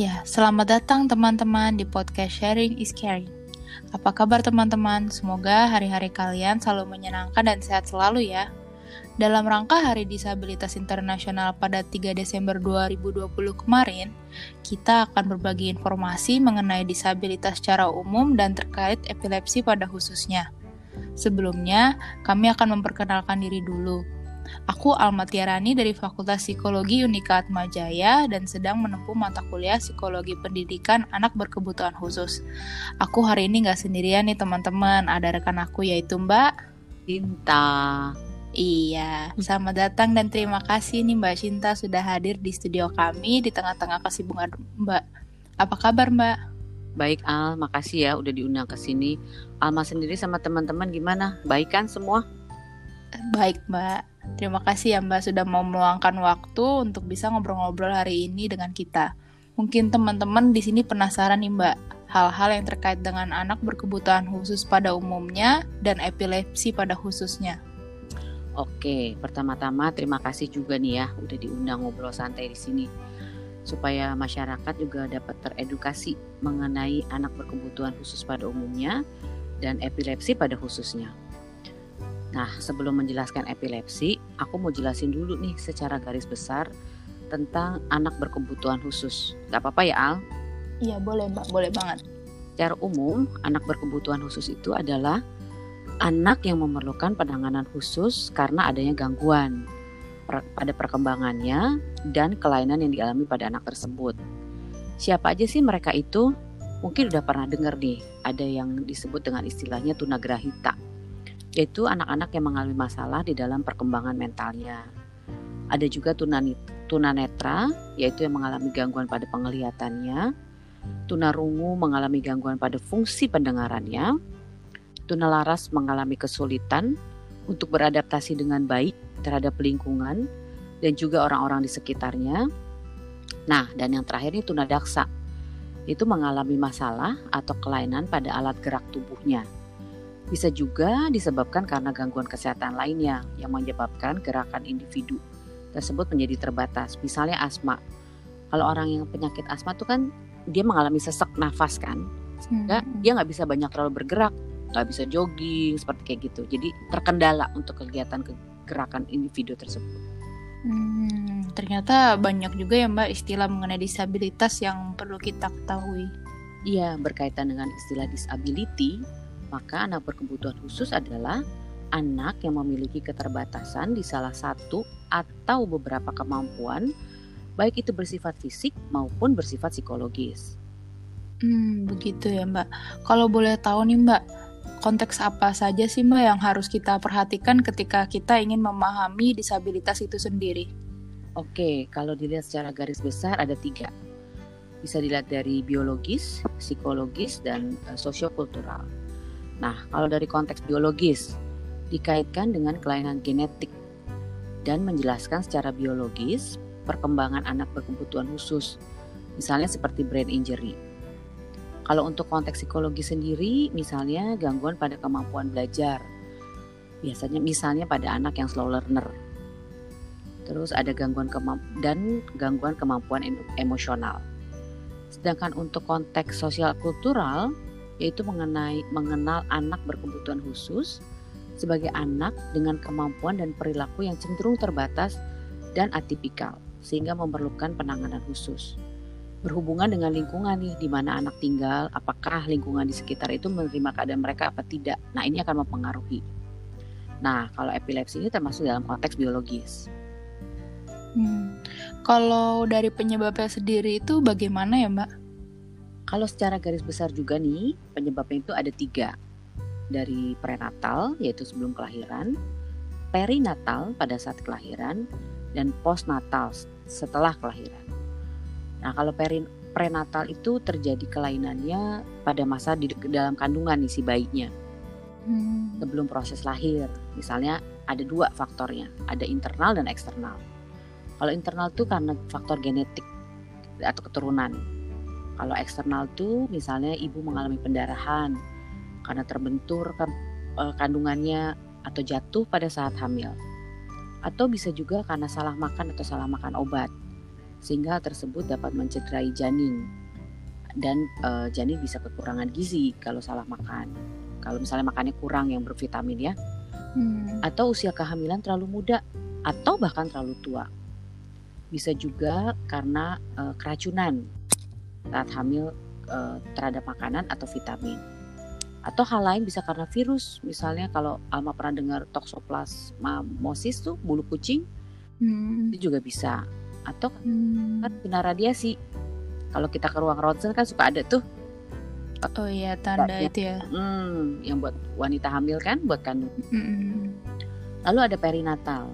Ya, selamat datang teman-teman di podcast Sharing is Caring. Apa kabar teman-teman? Semoga hari-hari kalian selalu menyenangkan dan sehat selalu ya. Dalam rangka Hari Disabilitas Internasional pada 3 Desember 2020 kemarin, kita akan berbagi informasi mengenai disabilitas secara umum dan terkait epilepsi pada khususnya. Sebelumnya, kami akan memperkenalkan diri dulu. Aku Alma Tiarani dari Fakultas Psikologi Unika Atmajaya dan sedang menempuh mata kuliah Psikologi Pendidikan Anak Berkebutuhan Khusus. Aku hari ini nggak sendirian nih teman-teman, ada rekan aku yaitu Mbak Cinta. Iya, selamat datang dan terima kasih nih Mbak Cinta sudah hadir di studio kami di tengah-tengah kesibukan Mbak. Apa kabar Mbak? Baik Al, makasih ya udah diundang ke sini. Alma sendiri sama teman-teman gimana? Baik kan semua? Baik Mbak. Terima kasih ya Mbak sudah mau meluangkan waktu untuk bisa ngobrol-ngobrol hari ini dengan kita. Mungkin teman-teman di sini penasaran nih Mbak, hal-hal yang terkait dengan anak berkebutuhan khusus pada umumnya dan epilepsi pada khususnya. Oke, pertama-tama terima kasih juga nih ya udah diundang ngobrol santai di sini supaya masyarakat juga dapat teredukasi mengenai anak berkebutuhan khusus pada umumnya dan epilepsi pada khususnya. Nah, sebelum menjelaskan epilepsi, aku mau jelasin dulu nih secara garis besar tentang anak berkebutuhan khusus. Gak apa-apa ya, Al? Iya, boleh, Mbak. Boleh banget. Secara umum, anak berkebutuhan khusus itu adalah anak yang memerlukan penanganan khusus karena adanya gangguan pada perkembangannya dan kelainan yang dialami pada anak tersebut. Siapa aja sih mereka itu? Mungkin udah pernah dengar nih, ada yang disebut dengan istilahnya tunagrahita, yaitu anak-anak yang mengalami masalah di dalam perkembangan mentalnya. Ada juga tunanetra, yaitu yang mengalami gangguan pada penglihatannya. Tunarungu mengalami gangguan pada fungsi pendengarannya tunalaras mengalami kesulitan untuk beradaptasi dengan baik terhadap lingkungan dan juga orang-orang di sekitarnya. Nah, dan yang terakhir ini tunadaksa. Itu mengalami masalah atau kelainan pada alat gerak tubuhnya. Bisa juga disebabkan karena gangguan kesehatan lainnya yang menyebabkan gerakan individu tersebut menjadi terbatas. Misalnya asma. Kalau orang yang penyakit asma itu kan dia mengalami sesek nafas kan, sehingga hmm. dia nggak bisa banyak terlalu bergerak nggak bisa jogging seperti kayak gitu jadi terkendala untuk kegiatan gerakan individu tersebut hmm, ternyata banyak juga ya mbak istilah mengenai disabilitas yang perlu kita ketahui iya berkaitan dengan istilah disability maka anak berkebutuhan khusus adalah anak yang memiliki keterbatasan di salah satu atau beberapa kemampuan baik itu bersifat fisik maupun bersifat psikologis. Hmm, begitu ya Mbak. Kalau boleh tahu nih Mbak, konteks apa saja sih Mbak yang harus kita perhatikan ketika kita ingin memahami disabilitas itu sendiri? Oke, kalau dilihat secara garis besar ada tiga. Bisa dilihat dari biologis, psikologis, dan uh, sosiokultural. Nah, kalau dari konteks biologis, dikaitkan dengan kelainan genetik dan menjelaskan secara biologis perkembangan anak berkebutuhan khusus, misalnya seperti brain injury kalau untuk konteks psikologi sendiri, misalnya gangguan pada kemampuan belajar, biasanya misalnya pada anak yang slow learner. Terus ada gangguan dan gangguan kemampuan emosional. Sedangkan untuk konteks sosial kultural, yaitu mengenai mengenal anak berkebutuhan khusus sebagai anak dengan kemampuan dan perilaku yang cenderung terbatas dan atipikal, sehingga memerlukan penanganan khusus berhubungan dengan lingkungan nih di mana anak tinggal, apakah lingkungan di sekitar itu menerima keadaan mereka apa tidak. Nah, ini akan mempengaruhi. Nah, kalau epilepsi ini termasuk dalam konteks biologis. Hmm. Kalau dari penyebabnya sendiri itu bagaimana ya, Mbak? Kalau secara garis besar juga nih, penyebabnya itu ada tiga. Dari prenatal, yaitu sebelum kelahiran, perinatal pada saat kelahiran, dan postnatal setelah kelahiran. Nah, kalau perin prenatal itu terjadi kelainannya pada masa di dalam kandungan nih si bayinya. Hmm. Sebelum proses lahir. Misalnya ada dua faktornya, ada internal dan eksternal. Kalau internal itu karena faktor genetik atau keturunan. Kalau eksternal itu misalnya ibu mengalami pendarahan karena terbentur kan, kandungannya atau jatuh pada saat hamil. Atau bisa juga karena salah makan atau salah makan obat sehingga hal tersebut dapat mencederai janin dan uh, janin bisa kekurangan gizi kalau salah makan. Kalau misalnya makannya kurang yang bervitamin ya, hmm. atau usia kehamilan terlalu muda atau bahkan terlalu tua. Bisa juga karena uh, keracunan saat hamil uh, terhadap makanan atau vitamin. Atau hal lain bisa karena virus. Misalnya kalau Alma pernah dengar toxoplasmosis tuh bulu kucing hmm. itu juga bisa. Atau hmm. kan kena radiasi. Kalau kita ke ruang ronsen kan suka ada tuh. Oh iya tanda itu ya. hmm, yang buat wanita hamil kan buat kandung. Hmm. lalu ada perinatal.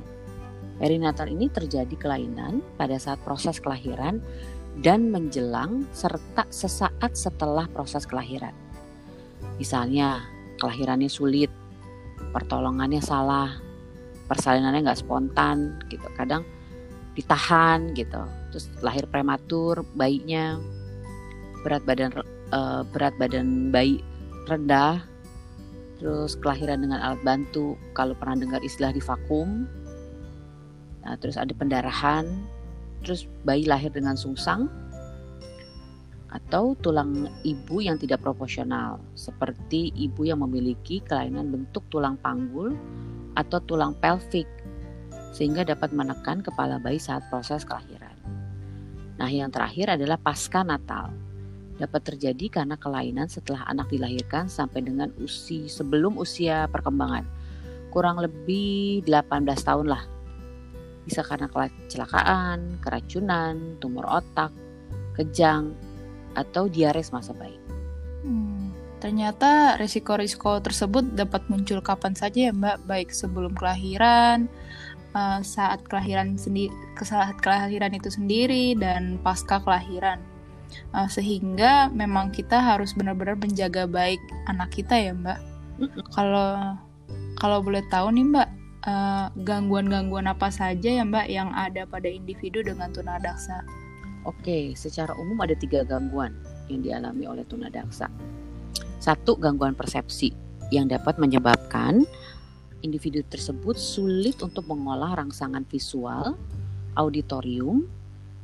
Perinatal ini terjadi kelainan pada saat proses kelahiran dan menjelang serta sesaat setelah proses kelahiran Misalnya kelahirannya sulit, pertolongannya salah, persalinannya nggak spontan gitu. Kadang ditahan gitu. Terus lahir prematur bayinya berat badan uh, berat badan bayi rendah. Terus kelahiran dengan alat bantu kalau pernah dengar istilah di vakum. Nah, terus ada pendarahan, terus bayi lahir dengan sungsang, atau tulang ibu yang tidak proporsional, seperti ibu yang memiliki kelainan bentuk tulang panggul atau tulang pelvik, sehingga dapat menekan kepala bayi saat proses kelahiran. Nah, yang terakhir adalah pasca natal. Dapat terjadi karena kelainan setelah anak dilahirkan sampai dengan usia sebelum usia perkembangan. Kurang lebih 18 tahun lah. Bisa karena kecelakaan, keracunan, tumor otak, kejang, atau diares masa bayi. Hmm, ternyata risiko-risiko tersebut dapat muncul kapan saja ya Mbak, baik sebelum kelahiran, uh, saat kelahiran sendiri, saat kelahiran itu sendiri dan pasca kelahiran. Uh, sehingga memang kita harus benar-benar menjaga baik anak kita ya Mbak. Kalau kalau boleh tahu nih Mbak, uh, gangguan-gangguan apa saja ya Mbak yang ada pada individu dengan tunadaksa? Oke, secara umum ada tiga gangguan yang dialami oleh tunadaksa. Satu, gangguan persepsi yang dapat menyebabkan individu tersebut sulit untuk mengolah rangsangan visual, auditorium,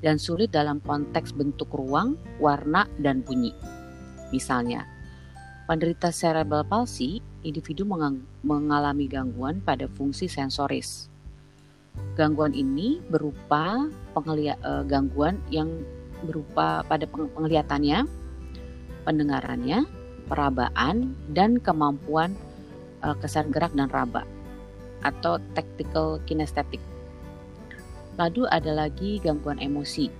dan sulit dalam konteks bentuk ruang, warna, dan bunyi. Misalnya, penderita cerebral palsy, individu mengalami gangguan pada fungsi sensoris, Gangguan ini berupa uh, gangguan yang berupa pada penglihatannya, pendengarannya, perabaan, dan kemampuan uh, kesan gerak dan raba atau tactical kinesthetic. Lalu ada lagi gangguan emosi,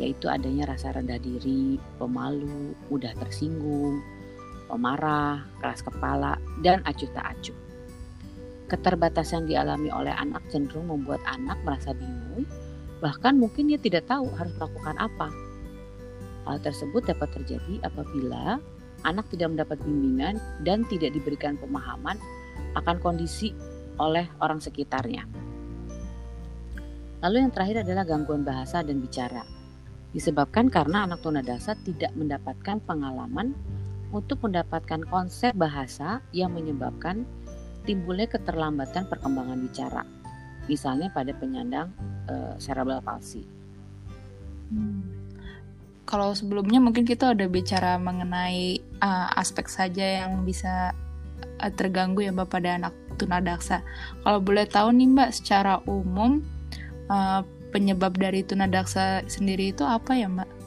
yaitu adanya rasa rendah diri, pemalu, mudah tersinggung, pemarah, keras kepala, dan acuh tak acuh. Keterbatasan dialami oleh anak cenderung membuat anak merasa bingung, bahkan mungkin dia tidak tahu harus melakukan apa. Hal tersebut dapat terjadi apabila anak tidak mendapat bimbingan dan tidak diberikan pemahaman akan kondisi oleh orang sekitarnya. Lalu yang terakhir adalah gangguan bahasa dan bicara. Disebabkan karena anak tunadaksa tidak mendapatkan pengalaman untuk mendapatkan konsep bahasa yang menyebabkan timbulnya keterlambatan perkembangan bicara, misalnya pada penyandang uh, cerebral palsy. Hmm. Kalau sebelumnya mungkin kita udah bicara mengenai uh, aspek saja yang bisa uh, terganggu ya Mbak pada anak tunadaksa. Kalau boleh tahu nih Mbak secara umum uh, penyebab dari tunadaksa sendiri itu apa ya Mbak?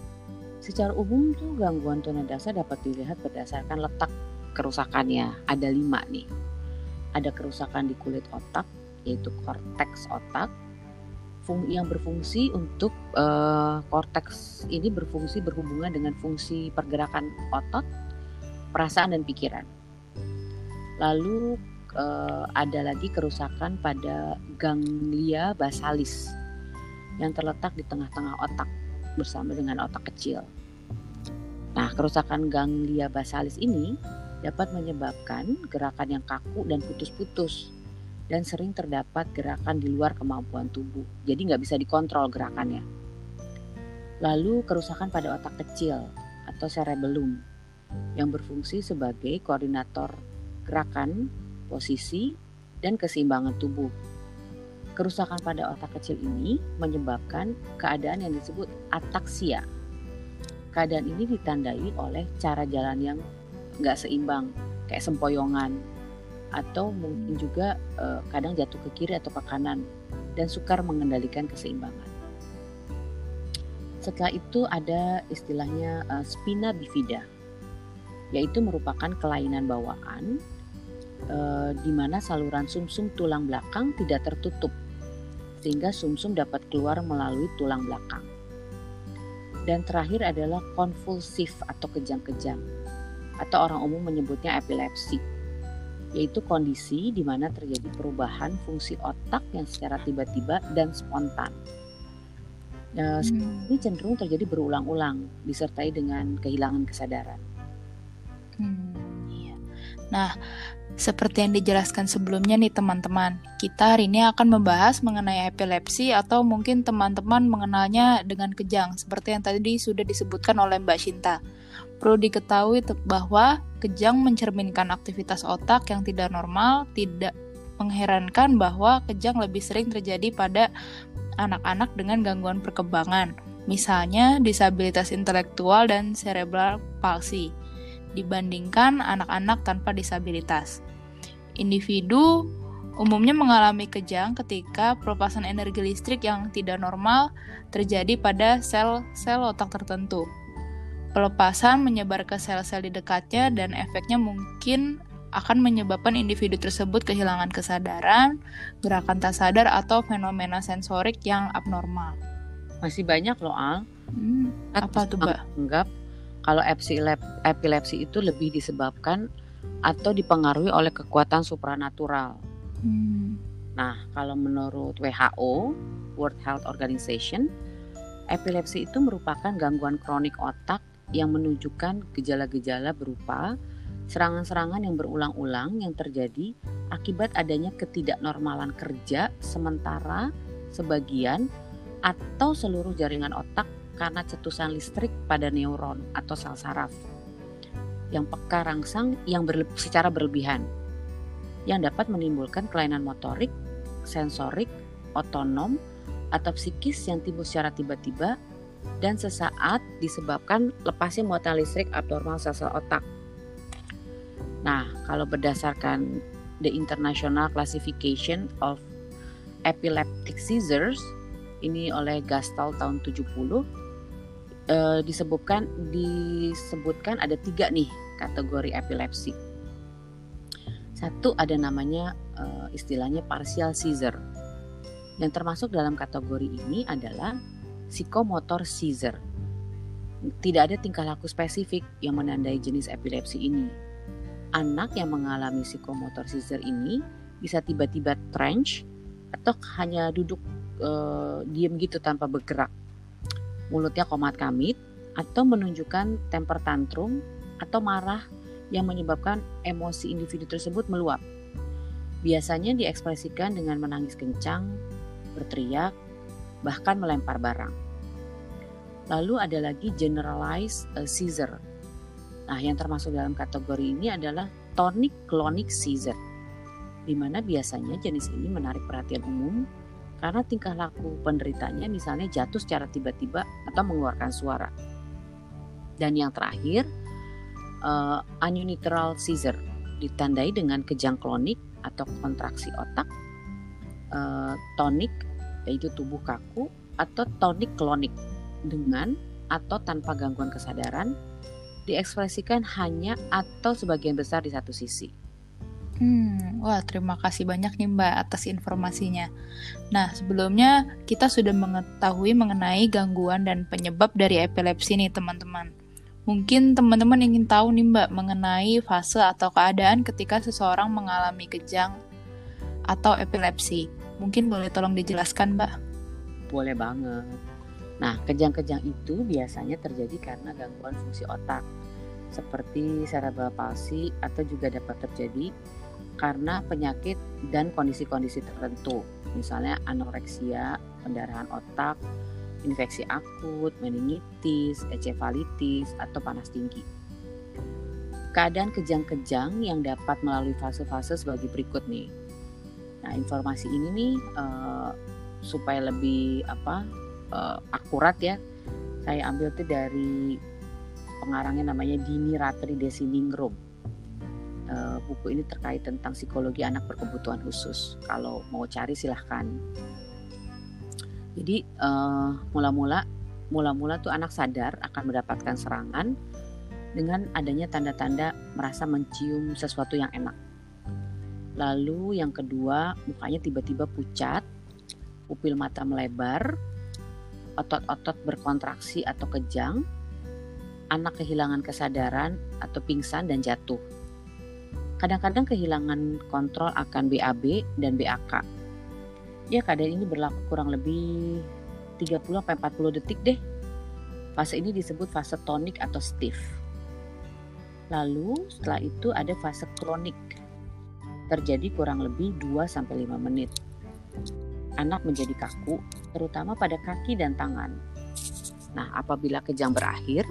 Secara umum tuh gangguan tunadaksa dapat dilihat berdasarkan letak kerusakannya. Ada lima nih ada kerusakan di kulit otak yaitu korteks otak yang berfungsi untuk uh, korteks ini berfungsi berhubungan dengan fungsi pergerakan otot, perasaan dan pikiran. Lalu uh, ada lagi kerusakan pada ganglia basalis yang terletak di tengah-tengah otak bersama dengan otak kecil. Nah, kerusakan ganglia basalis ini dapat menyebabkan gerakan yang kaku dan putus-putus dan sering terdapat gerakan di luar kemampuan tubuh. Jadi nggak bisa dikontrol gerakannya. Lalu kerusakan pada otak kecil atau cerebellum yang berfungsi sebagai koordinator gerakan, posisi, dan keseimbangan tubuh. Kerusakan pada otak kecil ini menyebabkan keadaan yang disebut ataksia. Keadaan ini ditandai oleh cara jalan yang nggak seimbang, kayak sempoyongan, atau mungkin juga uh, kadang jatuh ke kiri atau ke kanan, dan sukar mengendalikan keseimbangan. Setelah itu ada istilahnya uh, spina bifida, yaitu merupakan kelainan bawaan uh, di mana saluran sumsum -sum tulang belakang tidak tertutup sehingga sumsum -sum dapat keluar melalui tulang belakang. Dan terakhir adalah konvulsif atau kejang-kejang atau orang umum menyebutnya epilepsi yaitu kondisi di mana terjadi perubahan fungsi otak yang secara tiba-tiba dan spontan. Nah, hmm. Ini cenderung terjadi berulang-ulang, disertai dengan kehilangan kesadaran. Hmm, iya. Nah, seperti yang dijelaskan sebelumnya nih teman-teman, kita hari ini akan membahas mengenai epilepsi atau mungkin teman-teman mengenalnya dengan kejang, seperti yang tadi sudah disebutkan oleh Mbak Shinta. Perlu diketahui bahwa kejang mencerminkan aktivitas otak yang tidak normal, tidak mengherankan bahwa kejang lebih sering terjadi pada anak-anak dengan gangguan perkembangan, misalnya disabilitas intelektual dan cerebral palsy, dibandingkan anak-anak tanpa disabilitas. Individu umumnya mengalami kejang ketika pelepasan energi listrik yang tidak normal terjadi pada sel-sel otak tertentu. Pelepasan menyebar ke sel-sel di dekatnya dan efeknya mungkin akan menyebabkan individu tersebut kehilangan kesadaran, gerakan tak sadar, atau fenomena sensorik yang abnormal. Masih banyak loh, Al. Hmm, apa tuh, Mbak? Anggap kalau epilepsi itu lebih disebabkan atau dipengaruhi oleh kekuatan supranatural. Hmm. Nah, kalau menurut WHO, World Health Organization, epilepsi itu merupakan gangguan kronik otak yang menunjukkan gejala-gejala berupa serangan-serangan yang berulang-ulang yang terjadi akibat adanya ketidaknormalan kerja sementara sebagian atau seluruh jaringan otak karena cetusan listrik pada neuron atau sel saraf yang peka rangsang yang berle secara berlebihan yang dapat menimbulkan kelainan motorik, sensorik, otonom, atau psikis yang timbul secara tiba-tiba dan sesaat disebabkan lepasnya muatan listrik abnormal sel-sel otak. Nah, kalau berdasarkan the International Classification of Epileptic Seizures ini oleh Gastal tahun 70 eh, disebutkan disebutkan ada tiga nih kategori epilepsi. Satu ada namanya eh, istilahnya partial seizure. Yang termasuk dalam kategori ini adalah psikomotor seizure. Tidak ada tingkah laku spesifik yang menandai jenis epilepsi ini anak yang mengalami psikomotor seizure ini bisa tiba-tiba trench atau hanya duduk e, diem gitu tanpa bergerak. Mulutnya komat kamit atau menunjukkan temper tantrum atau marah yang menyebabkan emosi individu tersebut meluap. Biasanya diekspresikan dengan menangis kencang, berteriak, bahkan melempar barang. Lalu ada lagi generalized eh, seizure Nah, yang termasuk dalam kategori ini adalah tonic clonic seizure, di mana biasanya jenis ini menarik perhatian umum karena tingkah laku penderitanya misalnya jatuh secara tiba-tiba atau mengeluarkan suara. Dan yang terakhir, uh, unilateral seizure ditandai dengan kejang klonik atau kontraksi otak, uh, tonik yaitu tubuh kaku atau tonik klonik dengan atau tanpa gangguan kesadaran diekspresikan hanya atau sebagian besar di satu sisi. Hmm, wah terima kasih banyak nih Mbak atas informasinya. Nah, sebelumnya kita sudah mengetahui mengenai gangguan dan penyebab dari epilepsi nih teman-teman. Mungkin teman-teman ingin tahu nih Mbak mengenai fase atau keadaan ketika seseorang mengalami kejang atau epilepsi. Mungkin boleh tolong dijelaskan Mbak? Boleh banget. Nah, kejang-kejang itu biasanya terjadi karena gangguan fungsi otak seperti cerebral palsy atau juga dapat terjadi karena penyakit dan kondisi-kondisi tertentu, misalnya anoreksia, pendarahan otak, infeksi akut, meningitis, encefalitis, atau panas tinggi. Keadaan kejang-kejang yang dapat melalui fase-fase sebagai berikut nih. Nah, informasi ini nih uh, supaya lebih apa uh, akurat ya saya ambil tuh dari pengarangnya namanya Dini Ratri Desiningrum uh, buku ini terkait tentang psikologi anak berkebutuhan khusus kalau mau cari silahkan jadi uh, mula-mula mula-mula tuh anak sadar akan mendapatkan serangan dengan adanya tanda-tanda merasa mencium sesuatu yang enak. Lalu yang kedua, mukanya tiba-tiba pucat, pupil mata melebar, otot-otot berkontraksi atau kejang, anak kehilangan kesadaran atau pingsan dan jatuh. Kadang-kadang kehilangan kontrol akan BAB dan BAK. Ya keadaan ini berlaku kurang lebih 30-40 detik deh. Fase ini disebut fase tonik atau stiff. Lalu setelah itu ada fase kronik. Terjadi kurang lebih 2-5 menit. Anak menjadi kaku, terutama pada kaki dan tangan. Nah, apabila kejang berakhir,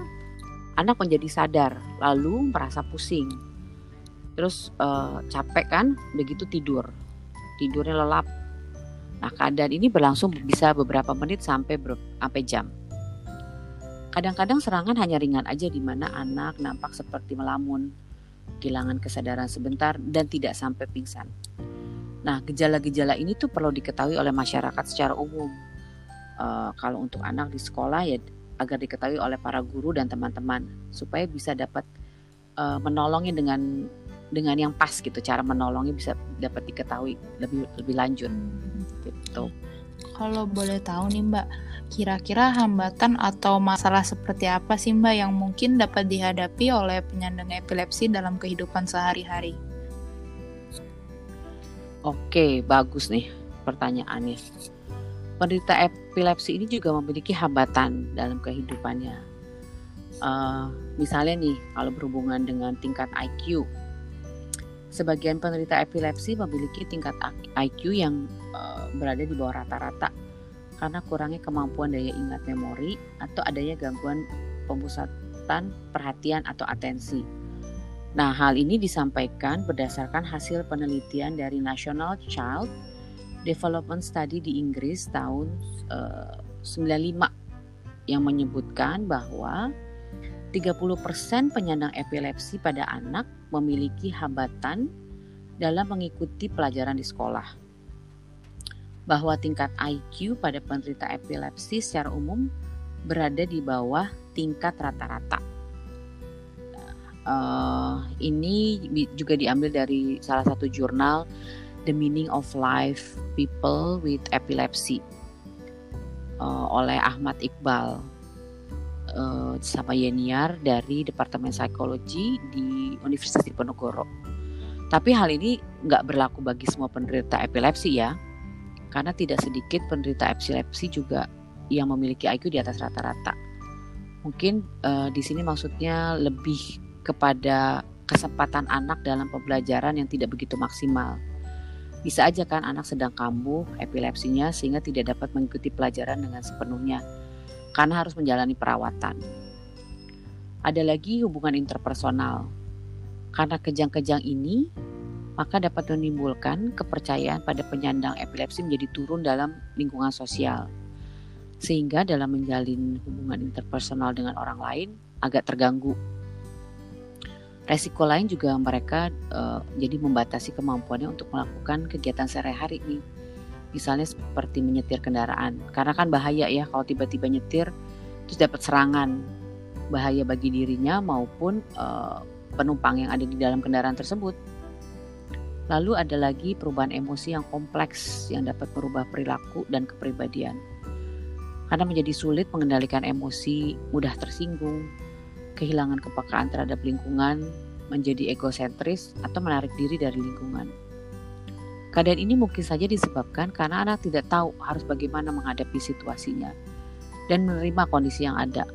anak menjadi sadar, lalu merasa pusing. Terus uh, capek kan, begitu tidur. Tidurnya lelap. Nah, keadaan ini berlangsung bisa beberapa menit sampai ber, sampai jam. Kadang-kadang serangan hanya ringan aja di mana anak nampak seperti melamun, kehilangan kesadaran sebentar dan tidak sampai pingsan. Nah, gejala-gejala ini tuh perlu diketahui oleh masyarakat secara umum. Uh, kalau untuk anak di sekolah ya agar diketahui oleh para guru dan teman-teman supaya bisa dapat uh, menolongnya dengan dengan yang pas gitu cara menolongnya bisa dapat diketahui lebih lebih lanjut gitu. Kalau boleh tahu nih Mbak, Kira-kira hambatan atau masalah seperti apa sih Mbak yang mungkin dapat dihadapi oleh penyandang epilepsi dalam kehidupan sehari-hari? Oke, bagus nih pertanyaannya. Penderita epilepsi ini juga memiliki hambatan dalam kehidupannya. Uh, misalnya nih, kalau berhubungan dengan tingkat IQ, sebagian penderita epilepsi memiliki tingkat IQ yang uh, berada di bawah rata-rata karena kurangnya kemampuan daya ingat memori atau adanya gangguan pemusatan perhatian atau atensi. Nah, hal ini disampaikan berdasarkan hasil penelitian dari National Child Development Study di Inggris tahun uh, eh, 95 yang menyebutkan bahwa 30% penyandang epilepsi pada anak memiliki hambatan dalam mengikuti pelajaran di sekolah bahwa tingkat IQ pada penderita epilepsi secara umum berada di bawah tingkat rata-rata. Uh, ini juga diambil dari salah satu jurnal The Meaning of Life People with Epilepsy uh, oleh Ahmad Iqbal uh, sama Yeniar dari Departemen Psikologi di Universitas Diponegoro. Tapi hal ini nggak berlaku bagi semua penderita epilepsi ya karena tidak sedikit penderita epilepsi juga yang memiliki IQ di atas rata-rata. Mungkin uh, di sini maksudnya lebih kepada kesempatan anak dalam pembelajaran yang tidak begitu maksimal. Bisa aja kan anak sedang kambuh epilepsinya sehingga tidak dapat mengikuti pelajaran dengan sepenuhnya karena harus menjalani perawatan. Ada lagi hubungan interpersonal. Karena kejang-kejang ini maka dapat menimbulkan kepercayaan pada penyandang epilepsi menjadi turun dalam lingkungan sosial. Sehingga dalam menjalin hubungan interpersonal dengan orang lain agak terganggu. Resiko lain juga mereka uh, jadi membatasi kemampuannya untuk melakukan kegiatan sehari-hari nih. Misalnya seperti menyetir kendaraan. Karena kan bahaya ya kalau tiba-tiba nyetir terus dapat serangan. Bahaya bagi dirinya maupun uh, penumpang yang ada di dalam kendaraan tersebut Lalu ada lagi perubahan emosi yang kompleks yang dapat merubah perilaku dan kepribadian. Karena menjadi sulit mengendalikan emosi, mudah tersinggung, kehilangan kepekaan terhadap lingkungan, menjadi egosentris atau menarik diri dari lingkungan. Keadaan ini mungkin saja disebabkan karena anak tidak tahu harus bagaimana menghadapi situasinya dan menerima kondisi yang ada.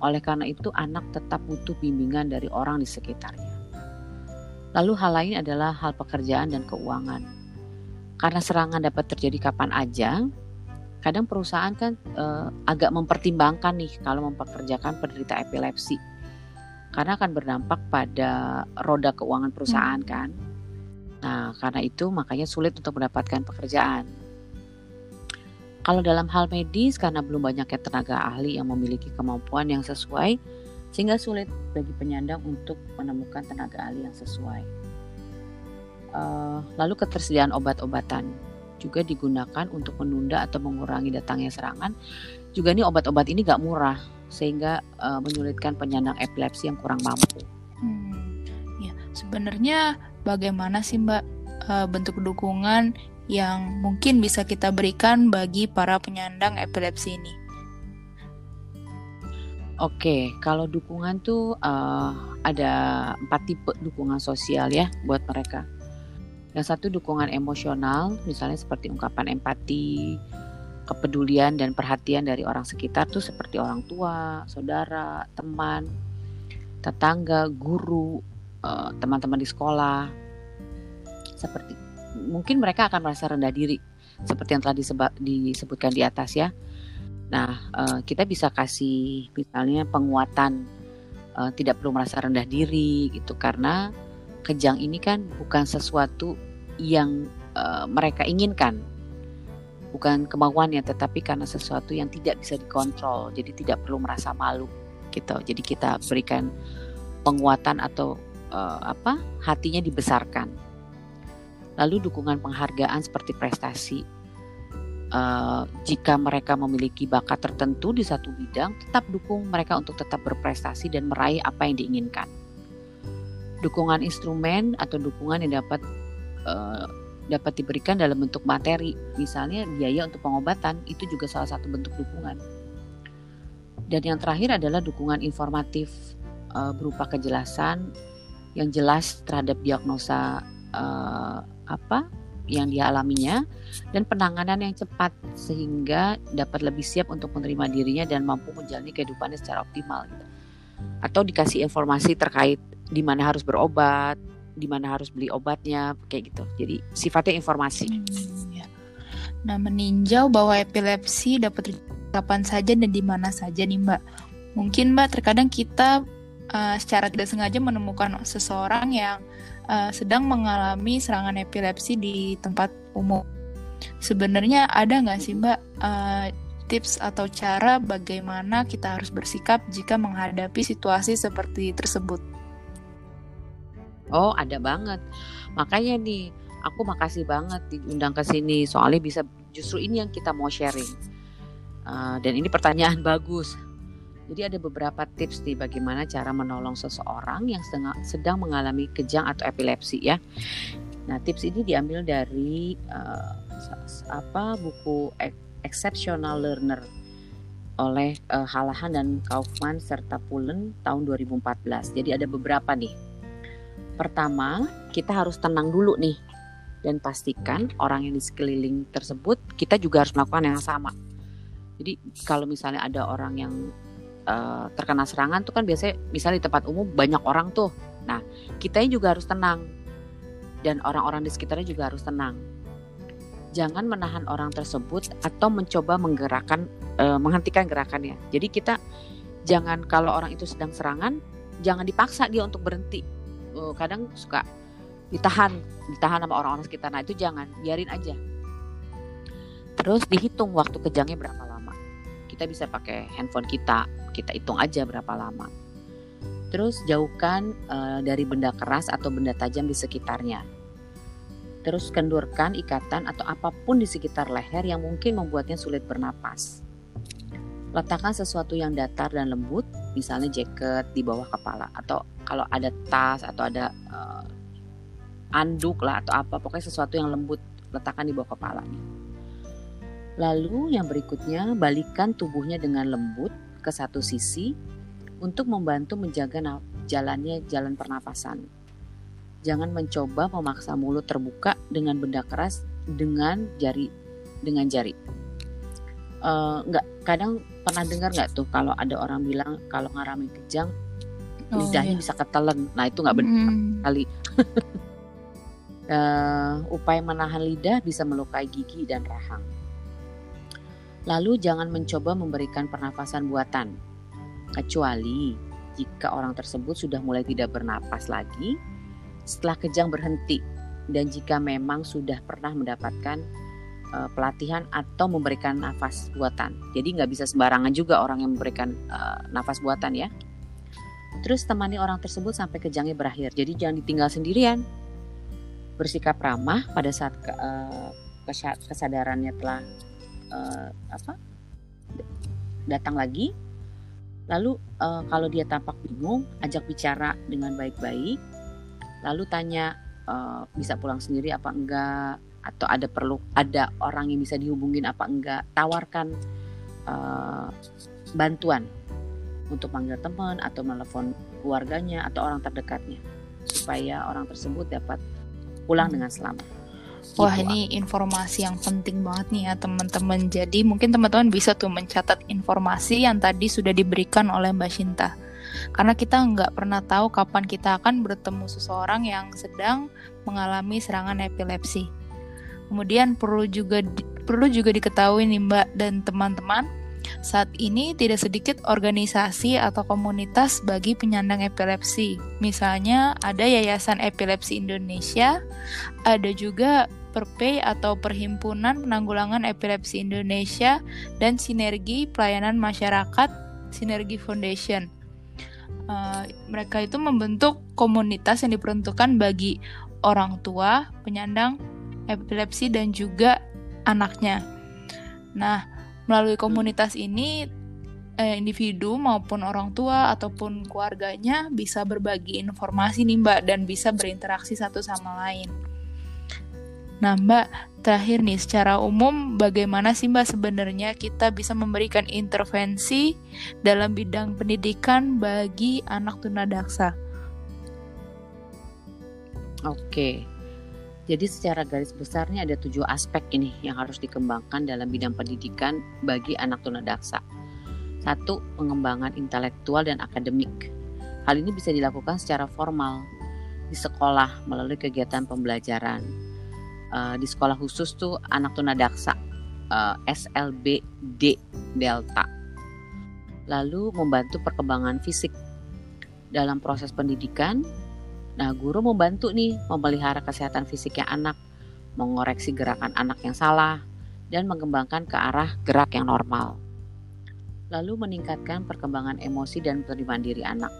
Oleh karena itu, anak tetap butuh bimbingan dari orang di sekitarnya. Lalu hal lain adalah hal pekerjaan dan keuangan. Karena serangan dapat terjadi kapan aja, kadang perusahaan kan e, agak mempertimbangkan nih kalau mempekerjakan penderita epilepsi. Karena akan berdampak pada roda keuangan perusahaan hmm. kan. Nah, karena itu makanya sulit untuk mendapatkan pekerjaan. Kalau dalam hal medis karena belum banyaknya tenaga ahli yang memiliki kemampuan yang sesuai sehingga sulit bagi penyandang untuk menemukan tenaga ahli yang sesuai. Uh, lalu ketersediaan obat-obatan juga digunakan untuk menunda atau mengurangi datangnya serangan. Juga nih obat-obat ini gak murah sehingga uh, menyulitkan penyandang epilepsi yang kurang mampu. Hmm, ya sebenarnya bagaimana sih Mbak uh, bentuk dukungan yang mungkin bisa kita berikan bagi para penyandang epilepsi ini? Oke, kalau dukungan tuh uh, ada empat tipe dukungan sosial ya buat mereka. Yang satu dukungan emosional, misalnya seperti ungkapan empati, kepedulian dan perhatian dari orang sekitar tuh seperti orang tua, saudara, teman, tetangga, guru, eh, teman-teman di sekolah. Seperti mungkin mereka akan merasa rendah diri seperti yang telah disebut, disebutkan di atas ya. Nah, uh, kita bisa kasih misalnya penguatan uh, tidak perlu merasa rendah diri gitu karena kejang ini kan bukan sesuatu yang uh, mereka inginkan. Bukan kemauannya tetapi karena sesuatu yang tidak bisa dikontrol. Jadi tidak perlu merasa malu gitu. Jadi kita berikan penguatan atau uh, apa? hatinya dibesarkan lalu dukungan penghargaan seperti prestasi. Uh, jika mereka memiliki bakat tertentu di satu bidang, tetap dukung mereka untuk tetap berprestasi dan meraih apa yang diinginkan. Dukungan instrumen atau dukungan yang dapat uh, dapat diberikan dalam bentuk materi, misalnya biaya untuk pengobatan, itu juga salah satu bentuk dukungan. Dan yang terakhir adalah dukungan informatif berupa kejelasan yang jelas terhadap diagnosa uh, apa yang dia alaminya dan penanganan yang cepat sehingga dapat lebih siap untuk menerima dirinya dan mampu menjalani kehidupannya secara optimal gitu. Atau dikasih informasi terkait di mana harus berobat, di mana harus beli obatnya kayak gitu. Jadi sifatnya informasi. Hmm, ya. Nah, meninjau bahwa epilepsi dapat kapan saja dan di mana saja nih, Mbak. Mungkin Mbak terkadang kita uh, secara tidak sengaja menemukan seseorang yang uh, sedang mengalami serangan epilepsi di tempat umum. Sebenarnya ada nggak sih Mbak uh, tips atau cara bagaimana kita harus bersikap jika menghadapi situasi seperti tersebut? Oh ada banget. Makanya nih aku makasih banget diundang ke sini soalnya bisa justru ini yang kita mau sharing. Uh, dan ini pertanyaan bagus jadi ada beberapa tips nih bagaimana cara menolong seseorang yang sedang mengalami kejang atau epilepsi ya. Nah tips ini diambil dari uh, apa buku Exceptional Learner oleh uh, Halahan dan Kaufman serta Pullen tahun 2014. Jadi ada beberapa nih. Pertama, kita harus tenang dulu nih dan pastikan orang yang di sekeliling tersebut kita juga harus melakukan yang sama. Jadi kalau misalnya ada orang yang uh, terkena serangan tuh kan biasanya misalnya di tempat umum banyak orang tuh. Nah, kita juga harus tenang dan orang-orang di sekitarnya juga harus tenang. Jangan menahan orang tersebut atau mencoba menggerakkan uh, menghentikan gerakannya. Jadi kita jangan kalau orang itu sedang serangan, jangan dipaksa dia untuk berhenti. Uh, kadang suka ditahan, ditahan sama orang-orang sekitar. Nah, itu jangan, biarin aja. Terus dihitung waktu kejangnya berapa lama. Kita bisa pakai handphone kita kita hitung aja berapa lama. Terus jauhkan uh, dari benda keras atau benda tajam di sekitarnya. Terus kendurkan ikatan atau apa pun di sekitar leher yang mungkin membuatnya sulit bernapas. Letakkan sesuatu yang datar dan lembut, misalnya jaket di bawah kepala atau kalau ada tas atau ada uh, anduk lah atau apa, pokoknya sesuatu yang lembut letakkan di bawah kepalanya. Lalu yang berikutnya balikan tubuhnya dengan lembut ke satu sisi untuk membantu menjaga jalannya jalan pernapasan. Jangan mencoba memaksa mulut terbuka dengan benda keras dengan jari dengan jari. Uh, nggak kadang pernah dengar nggak tuh kalau ada orang bilang kalau ngaramin kejang oh, lidahnya iya. bisa ketelen. Nah itu nggak benar mm. kali. uh, upaya menahan lidah bisa melukai gigi dan rahang. Lalu jangan mencoba memberikan pernafasan buatan, kecuali jika orang tersebut sudah mulai tidak bernapas lagi setelah kejang berhenti dan jika memang sudah pernah mendapatkan uh, pelatihan atau memberikan nafas buatan. Jadi nggak bisa sembarangan juga orang yang memberikan uh, nafas buatan ya. Terus temani orang tersebut sampai kejangnya berakhir. Jadi jangan ditinggal sendirian. Bersikap ramah pada saat ke, uh, kesadarannya telah uh, apa datang lagi. Lalu uh, kalau dia tampak bingung, ajak bicara dengan baik-baik. Lalu tanya uh, bisa pulang sendiri apa enggak atau ada perlu ada orang yang bisa dihubungin apa enggak tawarkan uh, bantuan untuk panggil teman atau menelepon keluarganya atau orang terdekatnya supaya orang tersebut dapat pulang dengan selamat. Wah gitu, ini informasi yang penting banget nih ya teman-teman. Jadi mungkin teman-teman bisa tuh mencatat informasi yang tadi sudah diberikan oleh Mbak Shinta. Karena kita nggak pernah tahu kapan kita akan bertemu seseorang yang sedang mengalami serangan epilepsi. Kemudian perlu juga perlu juga diketahui nih Mbak dan teman-teman, saat ini tidak sedikit organisasi atau komunitas bagi penyandang epilepsi. Misalnya ada Yayasan Epilepsi Indonesia, ada juga Perpay atau Perhimpunan Penanggulangan Epilepsi Indonesia dan Sinergi Pelayanan Masyarakat Sinergi Foundation. Uh, mereka itu membentuk komunitas yang diperuntukkan bagi orang tua penyandang epilepsi dan juga anaknya. Nah, melalui komunitas ini eh, individu maupun orang tua ataupun keluarganya bisa berbagi informasi nih Mbak dan bisa berinteraksi satu sama lain. Nah Mbak, terakhir nih secara umum bagaimana sih Mbak sebenarnya kita bisa memberikan intervensi dalam bidang pendidikan bagi anak tunadaksa? Oke, jadi secara garis besarnya ada tujuh aspek ini yang harus dikembangkan dalam bidang pendidikan bagi anak tunadaksa. Satu, pengembangan intelektual dan akademik. Hal ini bisa dilakukan secara formal di sekolah melalui kegiatan pembelajaran. Uh, di sekolah khusus tuh anak tunadaksa eh, SLBD Delta. Lalu membantu perkembangan fisik dalam proses pendidikan Nah, guru membantu nih memelihara kesehatan fisiknya anak, mengoreksi gerakan anak yang salah, dan mengembangkan ke arah gerak yang normal. Lalu meningkatkan perkembangan emosi dan penerimaan diri anak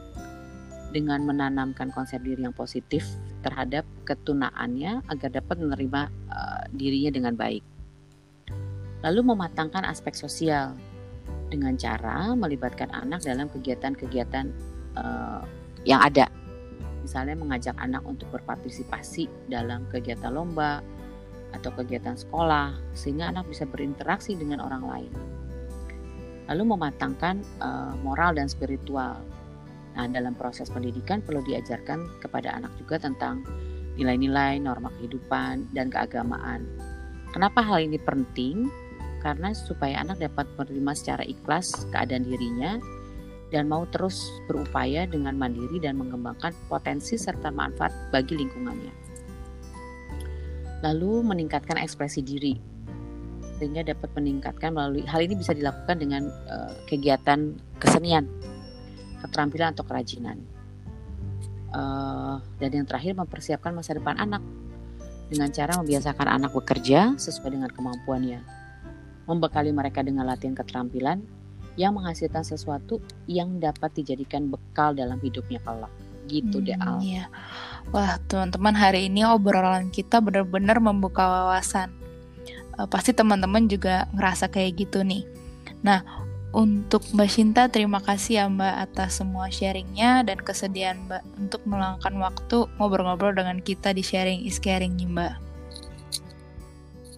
dengan menanamkan konsep diri yang positif terhadap ketunaannya agar dapat menerima uh, dirinya dengan baik. Lalu mematangkan aspek sosial dengan cara melibatkan anak dalam kegiatan-kegiatan uh, yang ada misalnya mengajak anak untuk berpartisipasi dalam kegiatan lomba atau kegiatan sekolah sehingga anak bisa berinteraksi dengan orang lain. Lalu mematangkan uh, moral dan spiritual. Nah, dalam proses pendidikan perlu diajarkan kepada anak juga tentang nilai-nilai, norma kehidupan, dan keagamaan. Kenapa hal ini penting? Karena supaya anak dapat menerima secara ikhlas keadaan dirinya dan mau terus berupaya dengan mandiri dan mengembangkan potensi serta manfaat bagi lingkungannya. Lalu meningkatkan ekspresi diri sehingga dapat meningkatkan melalui hal ini bisa dilakukan dengan uh, kegiatan kesenian, keterampilan atau kerajinan. Uh, dan yang terakhir mempersiapkan masa depan anak dengan cara membiasakan anak bekerja sesuai dengan kemampuannya, membekali mereka dengan latihan keterampilan yang menghasilkan sesuatu yang dapat dijadikan bekal dalam hidupnya kelak. Gitu hmm, deh Al. Iya. Wah, teman-teman hari ini obrolan kita benar-benar membuka wawasan. Uh, pasti teman-teman juga ngerasa kayak gitu nih. Nah, untuk Mbak Shinta, terima kasih ya Mbak atas semua sharingnya dan kesediaan Mbak untuk meluangkan waktu ngobrol-ngobrol dengan kita di Sharing is Caring nih Mbak.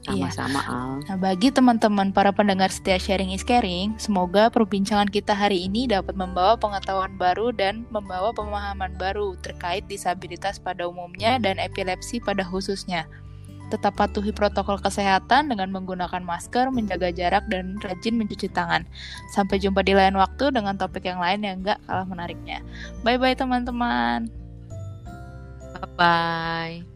Sama-sama iya. Al. Nah, bagi teman-teman para pendengar setia Sharing is Caring, semoga perbincangan kita hari ini dapat membawa pengetahuan baru dan membawa pemahaman baru terkait disabilitas pada umumnya dan epilepsi pada khususnya. Tetap patuhi protokol kesehatan dengan menggunakan masker, menjaga jarak, dan rajin mencuci tangan. Sampai jumpa di lain waktu dengan topik yang lain yang gak kalah menariknya. Bye-bye teman-teman. Bye-bye.